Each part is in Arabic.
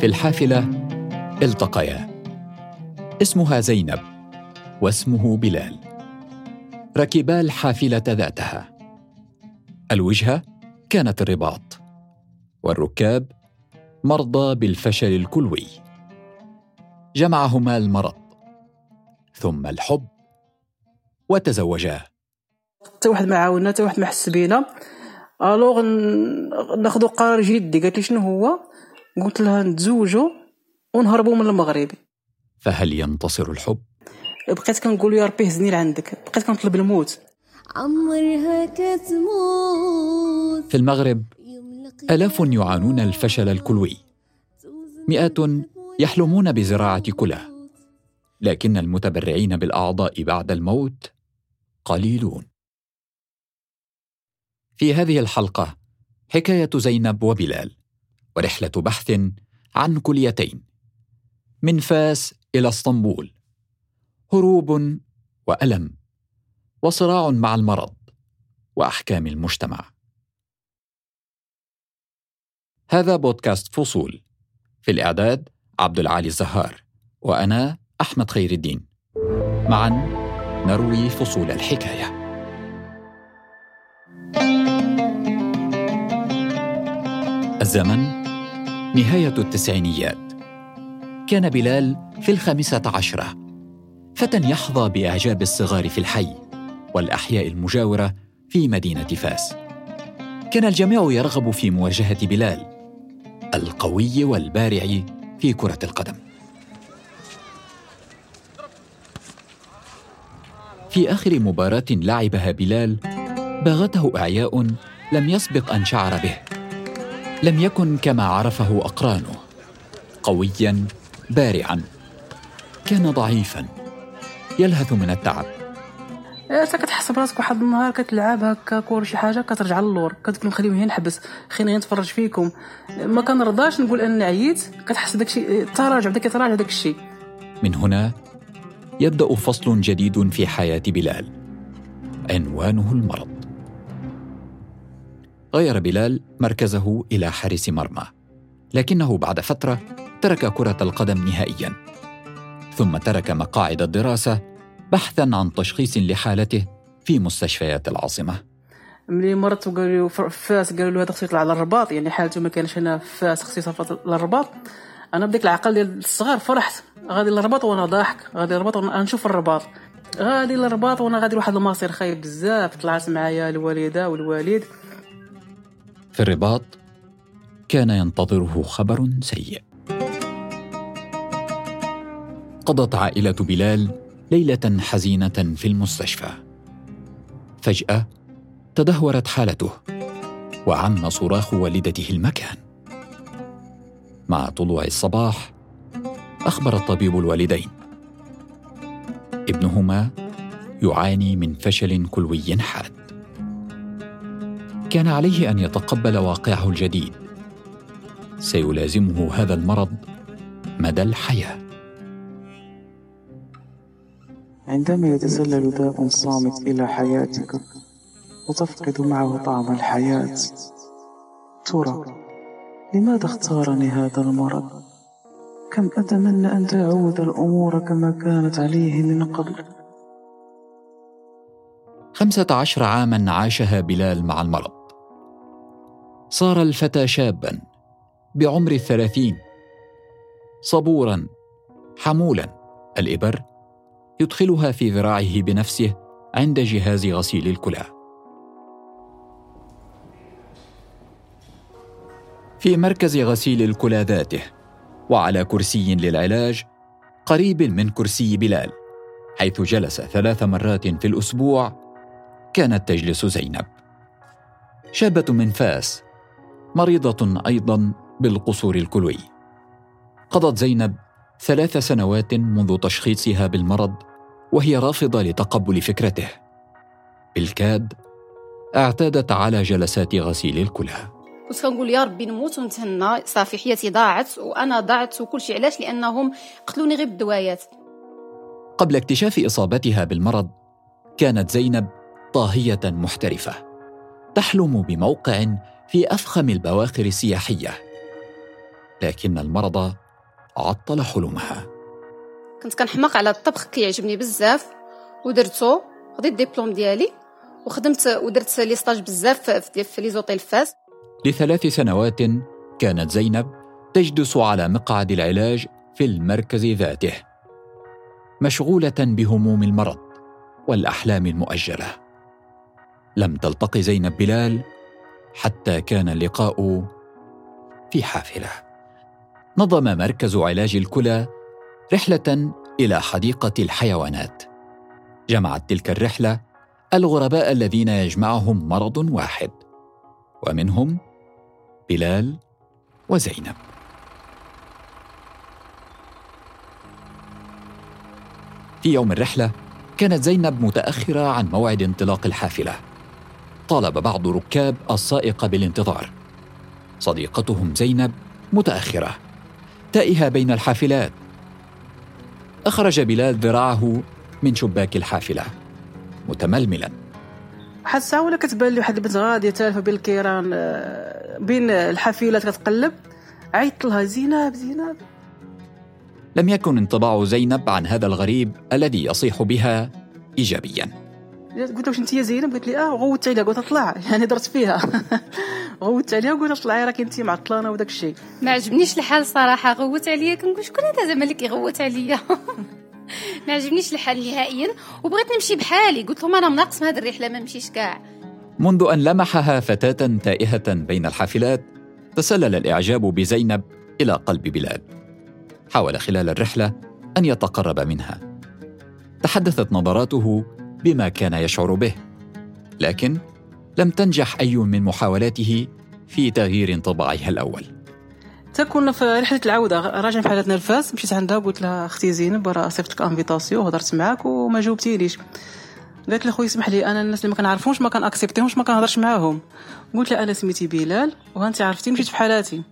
في الحافلة التقيا. اسمها زينب واسمه بلال. ركبا الحافلة ذاتها. الوجهة كانت الرباط. والركاب مرضى بالفشل الكلوي. جمعهما المرض. ثم الحب. وتزوجا. حتى واحد ما عاونا حتى واحد ما حس بينا. الوغ ناخذ قرار جدي قالت لي شنو هو؟ قلت لها نتزوجوا ونهربوا من المغرب. فهل ينتصر الحب؟ بقيت كنقول يا ربي هزني لعندك. بقيت كنطلب الموت. عمرها كتموت. في المغرب آلاف يعانون الفشل الكلوي. مئات يحلمون بزراعة كلى. لكن المتبرعين بالأعضاء بعد الموت قليلون. في هذه الحلقة حكاية زينب وبلال. ورحلة بحث عن كليتين. من فاس إلى اسطنبول. هروب وألم. وصراع مع المرض وأحكام المجتمع. هذا بودكاست فصول. في الإعداد عبد العالي الزهار وأنا أحمد خير الدين. معا نروي فصول الحكاية. الزمن نهاية التسعينيات. كان بلال في الخامسة عشرة. فتى يحظى بإعجاب الصغار في الحي والأحياء المجاورة في مدينة فاس. كان الجميع يرغب في مواجهة بلال القوي والبارع في كرة القدم. في آخر مباراة لعبها بلال باغته إعياء لم يسبق أن شعر به. لم يكن كما عرفه أقرانه قويا بارعا. كان ضعيفا. يلهث من التعب. أنت كتحس براسك واحد النهار كتلعب هكاك ولا شي حاجة كترجع للور. كتقول خليهم هنا نحبس خليني نتفرج فيكم. ما كنرضاش نقول أني عييت كتحس داكشي تراجع بدا كيتراجع داك الشيء من هنا يبدأ فصل جديد في حياة بلال. عنوانه المرض. غير بلال مركزه إلى حارس مرمى لكنه بعد فترة ترك كرة القدم نهائيا ثم ترك مقاعد الدراسة بحثا عن تشخيص لحالته في مستشفيات العاصمة. ملي مرت وقالوا فاس قالوا له هذا خصو يطلع على الرباط يعني حالته ما كانش هنا فاس خصو يصيفط للرباط. أنا بديك العقل ديال الصغار فرحت غادي للرباط وأنا ضاحك غادي للرباط وأنا نشوف الرباط. غادي للرباط وأنا غادي لواحد المصير خايب بزاف طلعت معايا الوالدة والوالد. في الرباط كان ينتظره خبر سيء. قضت عائلة بلال ليلة حزينة في المستشفى. فجأة تدهورت حالته وعم صراخ والدته المكان. مع طلوع الصباح أخبر الطبيب الوالدين. ابنهما يعاني من فشل كلوي حاد. كان عليه أن يتقبل واقعه الجديد. سيلازمه هذا المرض مدى الحياة. عندما يتسلل داء صامت إلى حياتك وتفقد معه طعم الحياة ترى لماذا اختارني هذا المرض؟ كم أتمنى أن تعود الأمور كما كانت عليه من قبل؟ خمسة عشر عاما عاشها بلال مع المرض. صار الفتى شابا بعمر الثلاثين. صبورا حمولا الإبر يدخلها في ذراعه بنفسه عند جهاز غسيل الكلى. في مركز غسيل الكلى ذاته وعلى كرسي للعلاج قريب من كرسي بلال حيث جلس ثلاث مرات في الأسبوع كانت تجلس زينب شابة من فاس مريضة أيضا بالقصور الكلوي. قضت زينب ثلاث سنوات منذ تشخيصها بالمرض وهي رافضة لتقبل فكرته. بالكاد اعتادت على جلسات غسيل الكلى. كنت كنقول يا ربي نموت ونتهنى صافي حياتي ضاعت وأنا ضاعت وكل شيء علاش لأنهم قتلوني غير بالدوايات قبل اكتشاف إصابتها بالمرض كانت زينب طاهية محترفة. تحلم بموقع في أفخم البواخر السياحية. لكن المرض عطل حلمها. كنت كنحماق على الطبخ كيعجبني بزاف ودرتو خديت الدبلوم ديالي وخدمت ودرت les stages بزاف في, les hôtels فاس. لثلاث سنوات كانت زينب تجلس على مقعد العلاج في المركز ذاته مشغولة بهموم المرض والأحلام المؤجلة. لم تلتقي زينب بلال حتى كان اللقاء في حافلة. نظم مركز علاج الكلى رحلة إلى حديقة الحيوانات. جمعت تلك الرحلة الغرباء الذين يجمعهم مرض واحد ومنهم بلال وزينب. في يوم الرحلة كانت زينب متأخرة عن موعد انطلاق الحافلة. طالب بعض ركاب السائق بالانتظار. صديقتهم زينب متأخرة تائهة بين الحافلات. أخرج بلال ذراعه من شباك الحافلة متململا. الساعة ولا كتبان لي واحد البنت غاديه تالفه بين الكيران آه، بين الحافلات كتقلب؟ عيطت لها زينب زينب. لم يكن انطباع زينب عن هذا الغريب الذي يصيح بها ايجابيا. قلت واش انت يا زينب؟ قالت لي آه غوت عليها قلت اطلع. يعني درت فيها. غوت عليها وقلت طلعي راك انت معطلانه وداك الشيء. ما عجبنيش الحال صراحة. غوت عليا كنقول شكون هذا زعما اللي كيغوت عليا؟ ما عجبنيش الحال نهائيا. وبغيت نمشي بحالي. قلت لهم أنا مناقص من هذه الرحلة ما نمشيش كاع. منذ أن لمحها فتاة تائهة بين الحافلات تسلل الإعجاب بزينب إلى قلب بلال. حاول خلال الرحلة أن يتقرب منها. تحدثت نظراته بما كان يشعر به لكن لم تنجح أي من محاولاته في تغيير انطباعها الأول. كنا في رحلة العودة راجعين في حالتنا لفاس مشيت عندها قلت لها أختي زينب راه صيفط لك invitation هضرت معاك وما جاوبتينيش قالت لي خويا اسمح لي أنا الناس اللي ما كنعرفهمش ما كنأكسبتيهمش ما كنهضرش معاهم. قلت لها أنا سميتي بلال وأنت عرفتي مشيت في حالاتي.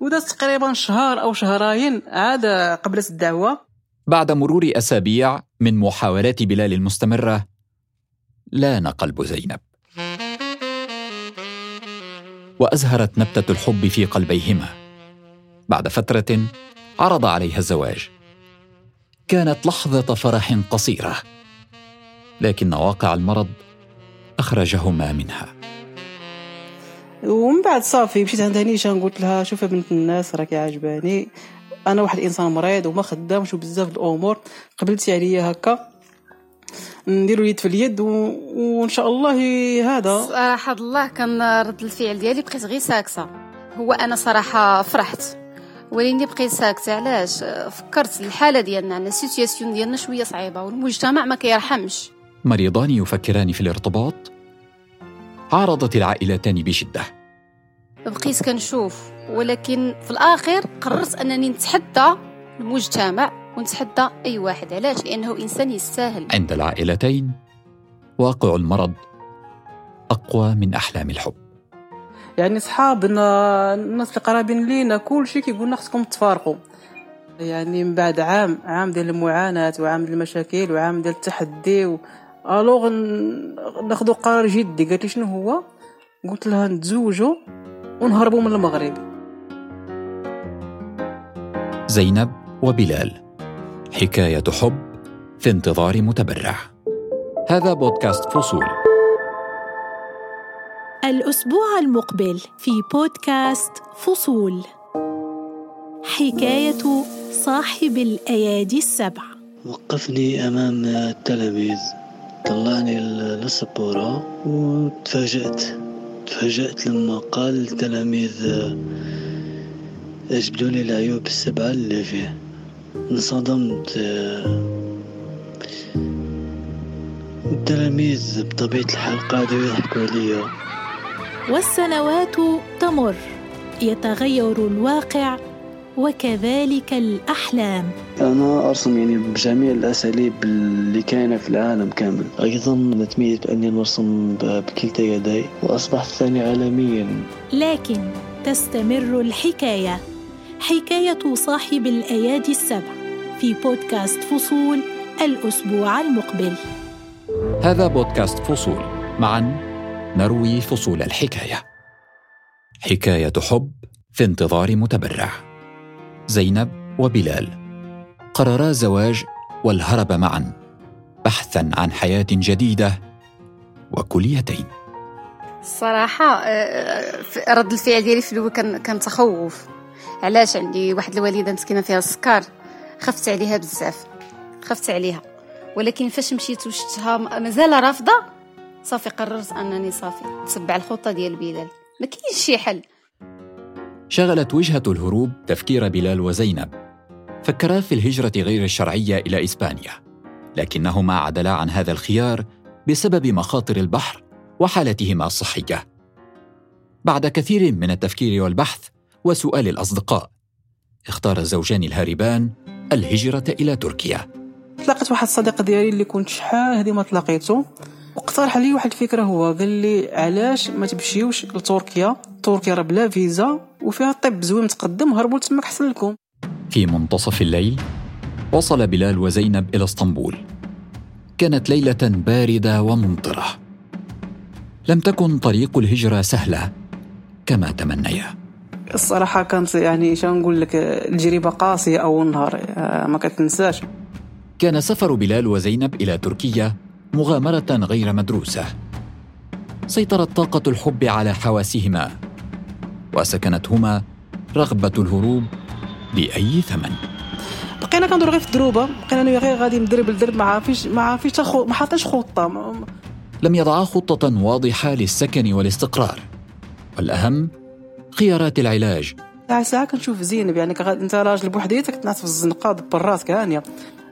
ودازت تقريبا شهر أو شهرين عاد قبلت الدعوة. بعد مرور أسابيع من محاولات بلال المستمرة لأن قلب زينب. وأزهرت نبتة الحب في قلبيهما. بعد فترة عرض عليها الزواج. كانت لحظة فرح قصيرة لكن واقع المرض أخرجهما منها. ومن بعد صافي مشيت عند نيشان قلت لها شوفي بنت الناس راكي عجباني أنا واحد الانسان مريض وما خدامش بزاف الأمور. قبلتي عليا هكا. نديرو يد في اليد و... وإن شاء الله هذا. صراحة الله كان رد الفعل ديالي بقيت غير ساكتة. هو أنا صراحة فرحت. ولكن بقيت ساكتة علاش؟ فكرت الحالة ديالنا عندنا السيتياسيون ديالنا شوية صعيبة والمجتمع ما كيرحمش. مريضان يفكران في الارتباط؟ عارضت العائلتان بشدة. بقيت كنشوف. ولكن في الاخير قررت أنني نتحدى المجتمع ونتحدى أي واحد. علاش؟ لأنه إنسان يستاهل. عند العائلتين واقع المرض أقوى من أحلام الحب. يعني صحابنا الناس اللي قرابين لينا كل شيء كيقول لنا خصكم تفارقوا. يعني من بعد عام عام ديال المعاناة وعام ديال المشاكل وعام ديال التحدي و... ألوغ ناخذ قرار جدي. قالت لي شنو هو؟ قلت لها نتزوجوا ونهربوا من المغرب. زينب وبلال. حكاية حب في انتظار متبرع. هذا بودكاست فصول. الأسبوع المقبل في بودكاست فصول. حكاية صاحب الأيادي السبع. وقفني أمام التلاميذ. طلعني للسبورة وتفاجأت. تفاجأت لما قال التلاميذ اجبدوا لي العيوب السبعة اللي فيه انصدمت التلاميذ بطبيعة الحال قعدوا يضحكوا عليا. والسنوات تمر يتغير الواقع وكذلك الأحلام. أنا أرسم يعني بجميع الأساليب اللي كاينة في العالم كامل. أيضا تميت أني نرسم بكلتا يدي وأصبحت ثاني عالميا. لكن تستمر الحكاية. حكاية صاحب الأيادي السبع في بودكاست فصول الأسبوع المقبل. هذا بودكاست فصول. معا نروي فصول الحكاية. حكاية حب في انتظار متبرع. زينب وبلال. قررا الزواج والهرب معا بحثا عن حياة جديدة وكليتين. الصراحة آه، رد الفعل ديالي في الأول كان كان تخوف. علاش عندي واحد الوالدة مسكينة فيها السكر؟ خفت عليها بزاف. خفت عليها. ولكن فاش مشيت وشتها مازال رافضة؟ صافي قررت أنني صافي. نتبع الخطة ديال بلال. ما كاينش شي حل. شغلت وجهة الهروب تفكير بلال وزينب. فكرا في الهجرة غير الشرعية إلى إسبانيا. لكنهما عدلا عن هذا الخيار بسبب مخاطر البحر وحالتهما الصحية. بعد كثير من التفكير والبحث وسؤال الأصدقاء. اختار الزوجان الهاربان الهجرة إلى تركيا. تلاقيت واحد الصديق ديالي اللي كنت شحال هذه ما تلاقيته. واقترح علي واحد الفكرة هو قال لي علاش ما تمشيوش لتركيا؟ تركيا راه بلا فيزا وفيها طب زوين متقدم هربوا تماك أحسن لكم. في منتصف الليل وصل بلال وزينب إلى اسطنبول. كانت ليلة باردة وممطرة. لم تكن طريق الهجرة سهلة كما تمنيا. الصراحة كانت يعني شنو نقول لك التجربه قاسية اول نهار آه، ما كتنساش. كان سفر بلال وزينب إلى تركيا مغامرة غير مدروسة. سيطرت طاقة الحب على حواسهما. وسكنتهما رغبة الهروب بأي ثمن. بقينا كندور غير في الدروبه بقينا أنا غير غادي ندرب الدرب ما عارفيش ما عارفيش ما حاطينش خطة. ما- لم يضعا خطة واضحة للسكن والاستقرار. والأهم خيارات العلاج. ساعة ساعة كنشوف زينب يعني كغاد انت راجل بوحديتك تنعس في الزنقه دبر راسك هانيه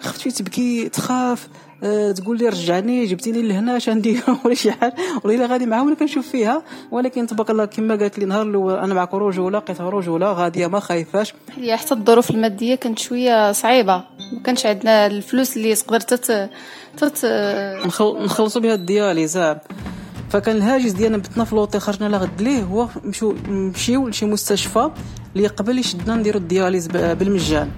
خفتي تبكي تخاف آه تقول لي رجعني جبتيني لهنا اش ندير ولا شي حاجة. ولا إلا غادي معاهم اللي كنشوف فيها. ولكن تبارك الله كما قالت لي نهار الأول أنا معك رجوله لقيتها رجوله غادية ما خايفاش. هي حتى الظروف المادية كانت شوية صعيبة. ما كانش عندنا الفلوس اللي تقدر تت تت نخل... نخلصوا بها ال dialyse. فكان الهاجس ديالنا بتنا في لوطي خرجنا لغد ليه هو مشو نمشيو لشي مستشفى اللي قبل يشدنا نديرو ال dialyse بالمجان.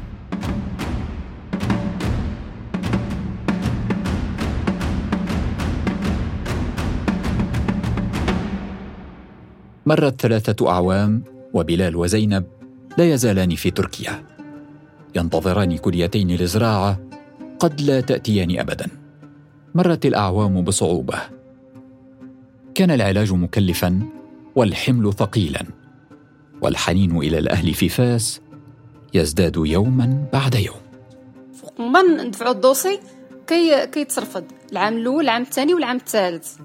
مرت ثلاثة أعوام وبلال وزينب لا يزالان في تركيا. ينتظران كليتين لزراعة قد لا تأتيان أبدا. مرت الأعوام بصعوبة. كان العلاج مكلفا والحمل ثقيلا والحنين إلى الأهل في فاس يزداد يوما بعد يوم. فوق ما ندفعوا الدوسي كي كيترفض العام الأول العام الثاني والعام الثالث.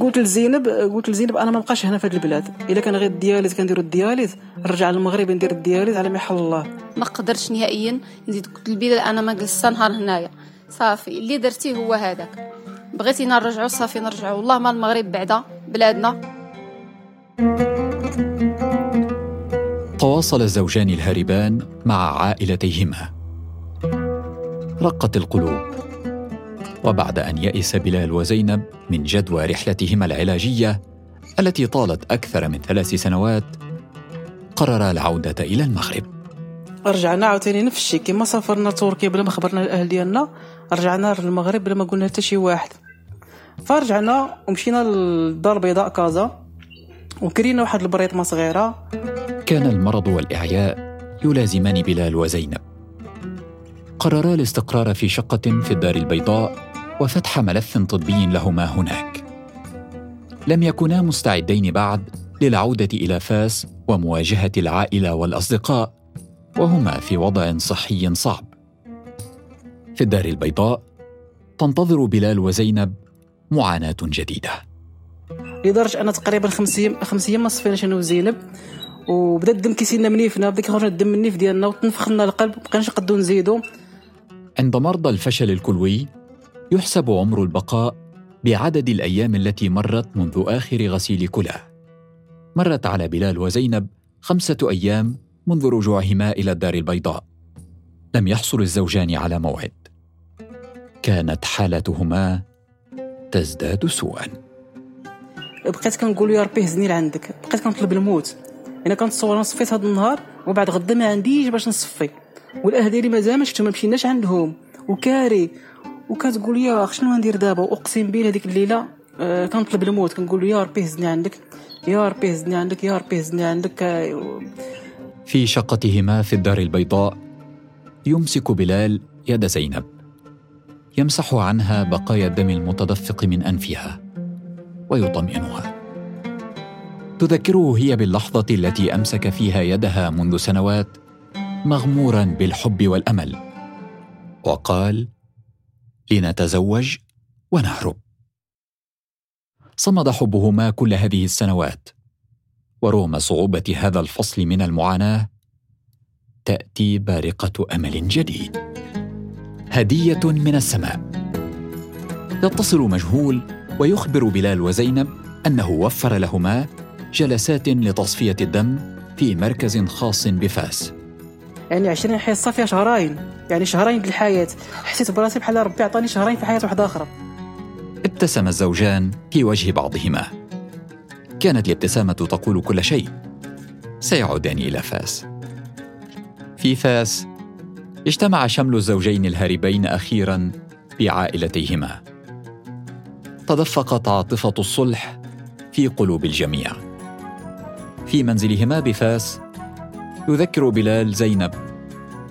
قلت لزينب قلت لزينب أنا ما بقاش هنا في هذه البلاد. إلا كان غير ال dialyse كنديرو ال dialyse نرجع للمغرب ندير ال dialyse على ما يحل الله. ما قدرتش نهائيا نزيد قلت للبلال أنا ما جلست نهار هنايا. صافي اللي درتيه هو هذاك. بغيتي نرجعو صافي نرجعو. والله ما المغرب بعدا بلادنا. تواصل الزوجان الهاربان مع عائلتيهما. رقت القلوب. وبعد أن يئس بلال وزينب من جدوى رحلتهما العلاجية التي طالت أكثر من ثلاث سنوات قررا العودة إلى المغرب. رجعنا عاوتاني نفس الشيء. كيما سافرنا تركيا بلا ما خبرنا الأهل ديالنا رجعنا للمغرب بلا ما قلنا حتى شي واحد. فرجعنا ومشينا للدار البيضاء كازا وكرينا واحد البريطمه صغيرة. كان المرض والإعياء يلازمان بلال وزينب. قررا الاستقرار في شقة في الدار البيضاء وفتح ملف طبي لهما هناك. لم يكونا مستعدين بعد للعودة إلى فاس ومواجهة العائلة والأصدقاء وهما في وضع صحي صعب. في الدار البيضاء تنتظر بلال وزينب معاناة جديدة. لدرجه أنا تقريبا خمس أيام خمس أيام ما صفيناش أنا وزينب وبدا الدم كيسيلنا منيفنا بدا كيخرج الدم من النيف ديالنا وتنفخ لنا القلب مبقيناش نقدو نزيدو. عند مرضى الفشل الكلوي يحسب عمر البقاء بعدد الأيام التي مرت منذ آخر غسيل كلى مرت على بلال وزينب خمسة أيام منذ رجوعهما إلى الدار البيضاء. لم يحصل الزوجان على موعد. كانت حالتهما تزداد سوءا. بقيت كنقول يا ربي هزني لعندك. بقيت كنطلب الموت. أنا كنتصور أنا صفيت هذا النهار وبعد غدا ما عنديش باش نصفي. والاهل ديالي مازال ما شفتهم ما مشيناش عندهم. وكاري. وكتقول يا اخ شنو ندير دابا؟ واقسم بالله هذيك الليلة آه كنطلب الموت. كنقول يا ربي هزني عندك. يا ربي هزني عندك يا ربي هزني عندك. في شقتهما في الدار البيضاء يمسك بلال يد زينب. يمسح عنها بقايا الدم المتدفق من أنفها ويطمئنها. تذكره هي باللحظة التي أمسك فيها يدها منذ سنوات مغمورا بالحب والأمل. وقال لنتزوج ونهرب. صمد حبهما كل هذه السنوات ورغم صعوبة هذا الفصل من المعاناة تأتي بارقة أمل جديد. هدية من السماء. يتصل مجهول ويخبر بلال وزينب أنه وفر لهما جلسات لتصفية الدم في مركز خاص بفاس. يعني 20 حصه فيها شهرين. يعني شهرين بالحياة. حسيت براسي بحال ربي عطاني شهرين في حياة واحدة آخرى. ابتسم الزوجان في وجه بعضهما. كانت الابتسامة تقول كل شيء. سيعودان إلى فاس. في فاس اجتمع شمل الزوجين الهاربين أخيرا بعائلتيهما. تدفقت عاطفة الصلح في قلوب الجميع. في منزلهما بفاس يذكر بلال زينب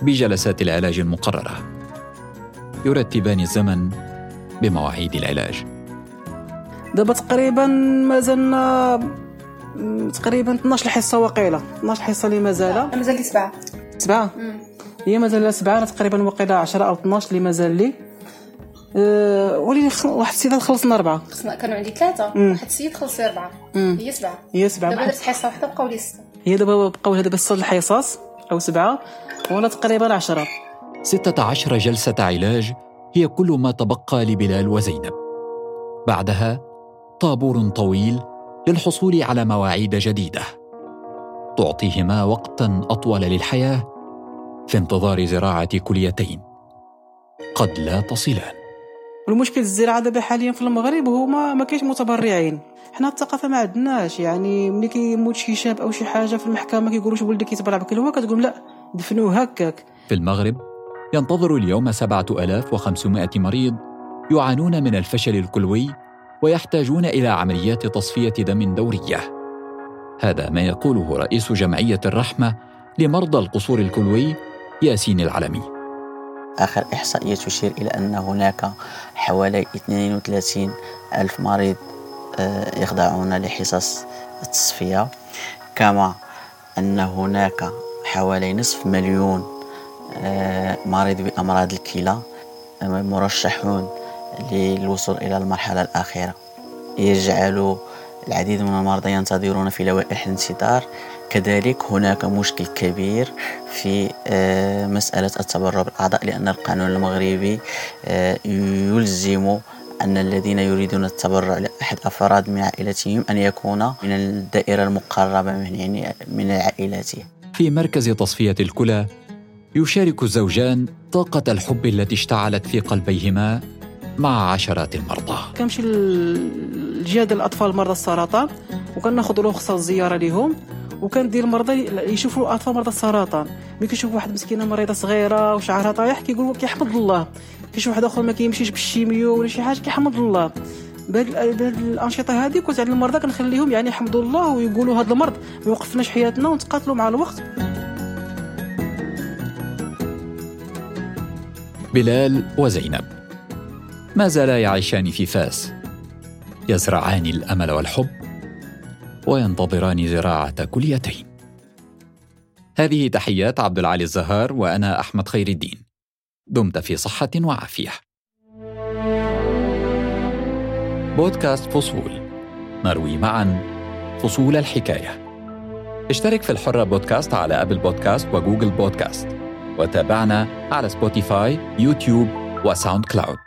بجلسات العلاج المقررة يرتبان الزمن بمواعيد العلاج. دابا تقريبا مازلنا تقريبا 12 حصه وقيله 12 حصه اللي مازال مازال لي سبعة. سبعة؟ هي مازال سبعة أنا تقريبا وقيله 10 أو 12 اللي مازال لي. أه ولينا واحد السيدة خلصنا اربعه كانوا عندي ثلاثة. واحد السيد خلص اربعه هي سبعة. هي سبعة. دابا درت حصة واحدة بقاو لي ستة. هي دابا بقاو دابا ست الحصص أو سبعة وأنا تقريبا 10 16 جلسة علاج هي كل ما تبقى لبلال وزينب. بعدها طابور طويل للحصول على مواعيد جديدة. تعطيهما وقتا أطول للحياة في انتظار زراعة كليتين قد لا تصلان. المشكل الزراعة دابا حاليا في المغرب هو ما ما كاينش متبرعين حنا الثقافة ما عندناش يعني ملي كيموت شي شاب أو شي حاجة في المحكمة كيقولوا شي ولدك يتبرع بكلوه كتقول لا دفنوه هكاك في المغرب ينتظر اليوم 7500 مريض يعانون من الفشل الكلوي ويحتاجون إلى عمليات تصفية دم دورية. هذا ما يقوله رئيس جمعية الرحمة لمرضى القصور الكلوي ياسين العلمي. آخر إحصائية تشير إلى أن هناك حوالي 32 ألف مريض آه، يخضعون لحصص التصفية كما أن هناك حوالي نصف مليون آه، مريض بأمراض الكلى آه، مرشحون للوصول إلى المرحلة الأخيرة يجعل العديد من المرضى ينتظرون في لوائح الانتظار. كذلك هناك مشكل كبير في آه، مسألة التبرع بالأعضاء لأن القانون المغربي يلزم أن الذين يريدون التبرع لأحد أفراد من عائلتهم أن يكون من الدائرة المقربة من يعني من عائلته. في مركز تصفية الكلى يشارك الزوجان طاقة الحب التي اشتعلت في قلبيهما مع عشرات المرضى. كنمشي لجهاد الأطفال مرضى السرطان وكناخذ رخصه الزياره لهم وكندير المرضى يشوفوا أطفال مرضى السرطان ملي كيشوف واحد مسكينة مريضة صغيرة وشعرها طايح كيقول كيحمد الله. كيشوف واحد آخر ما كيمشيش بالشيميو ولا شي حاجة كيحمد الله. بهاد الأنشطة هذه كنت عند المرضى كنخليهم يعني يحمدوا الله ويقولوا هذا المرض ما يوقفناش حياتنا ونتقاتلوا مع الوقت. بلال وزينب. ما زالا يعيشان في فاس. يزرعان الأمل والحب وينتظران زراعة كليتين هذه تحيات عبد العالي الزهار وأنا أحمد خير الدين. دمت في صحة وعافية. بودكاست فصول. نروي معا فصول الحكاية. اشترك في الحرة بودكاست على أبل بودكاست وجوجل بودكاست. وتابعنا على سبوتيفاي يوتيوب وساوند كلاود.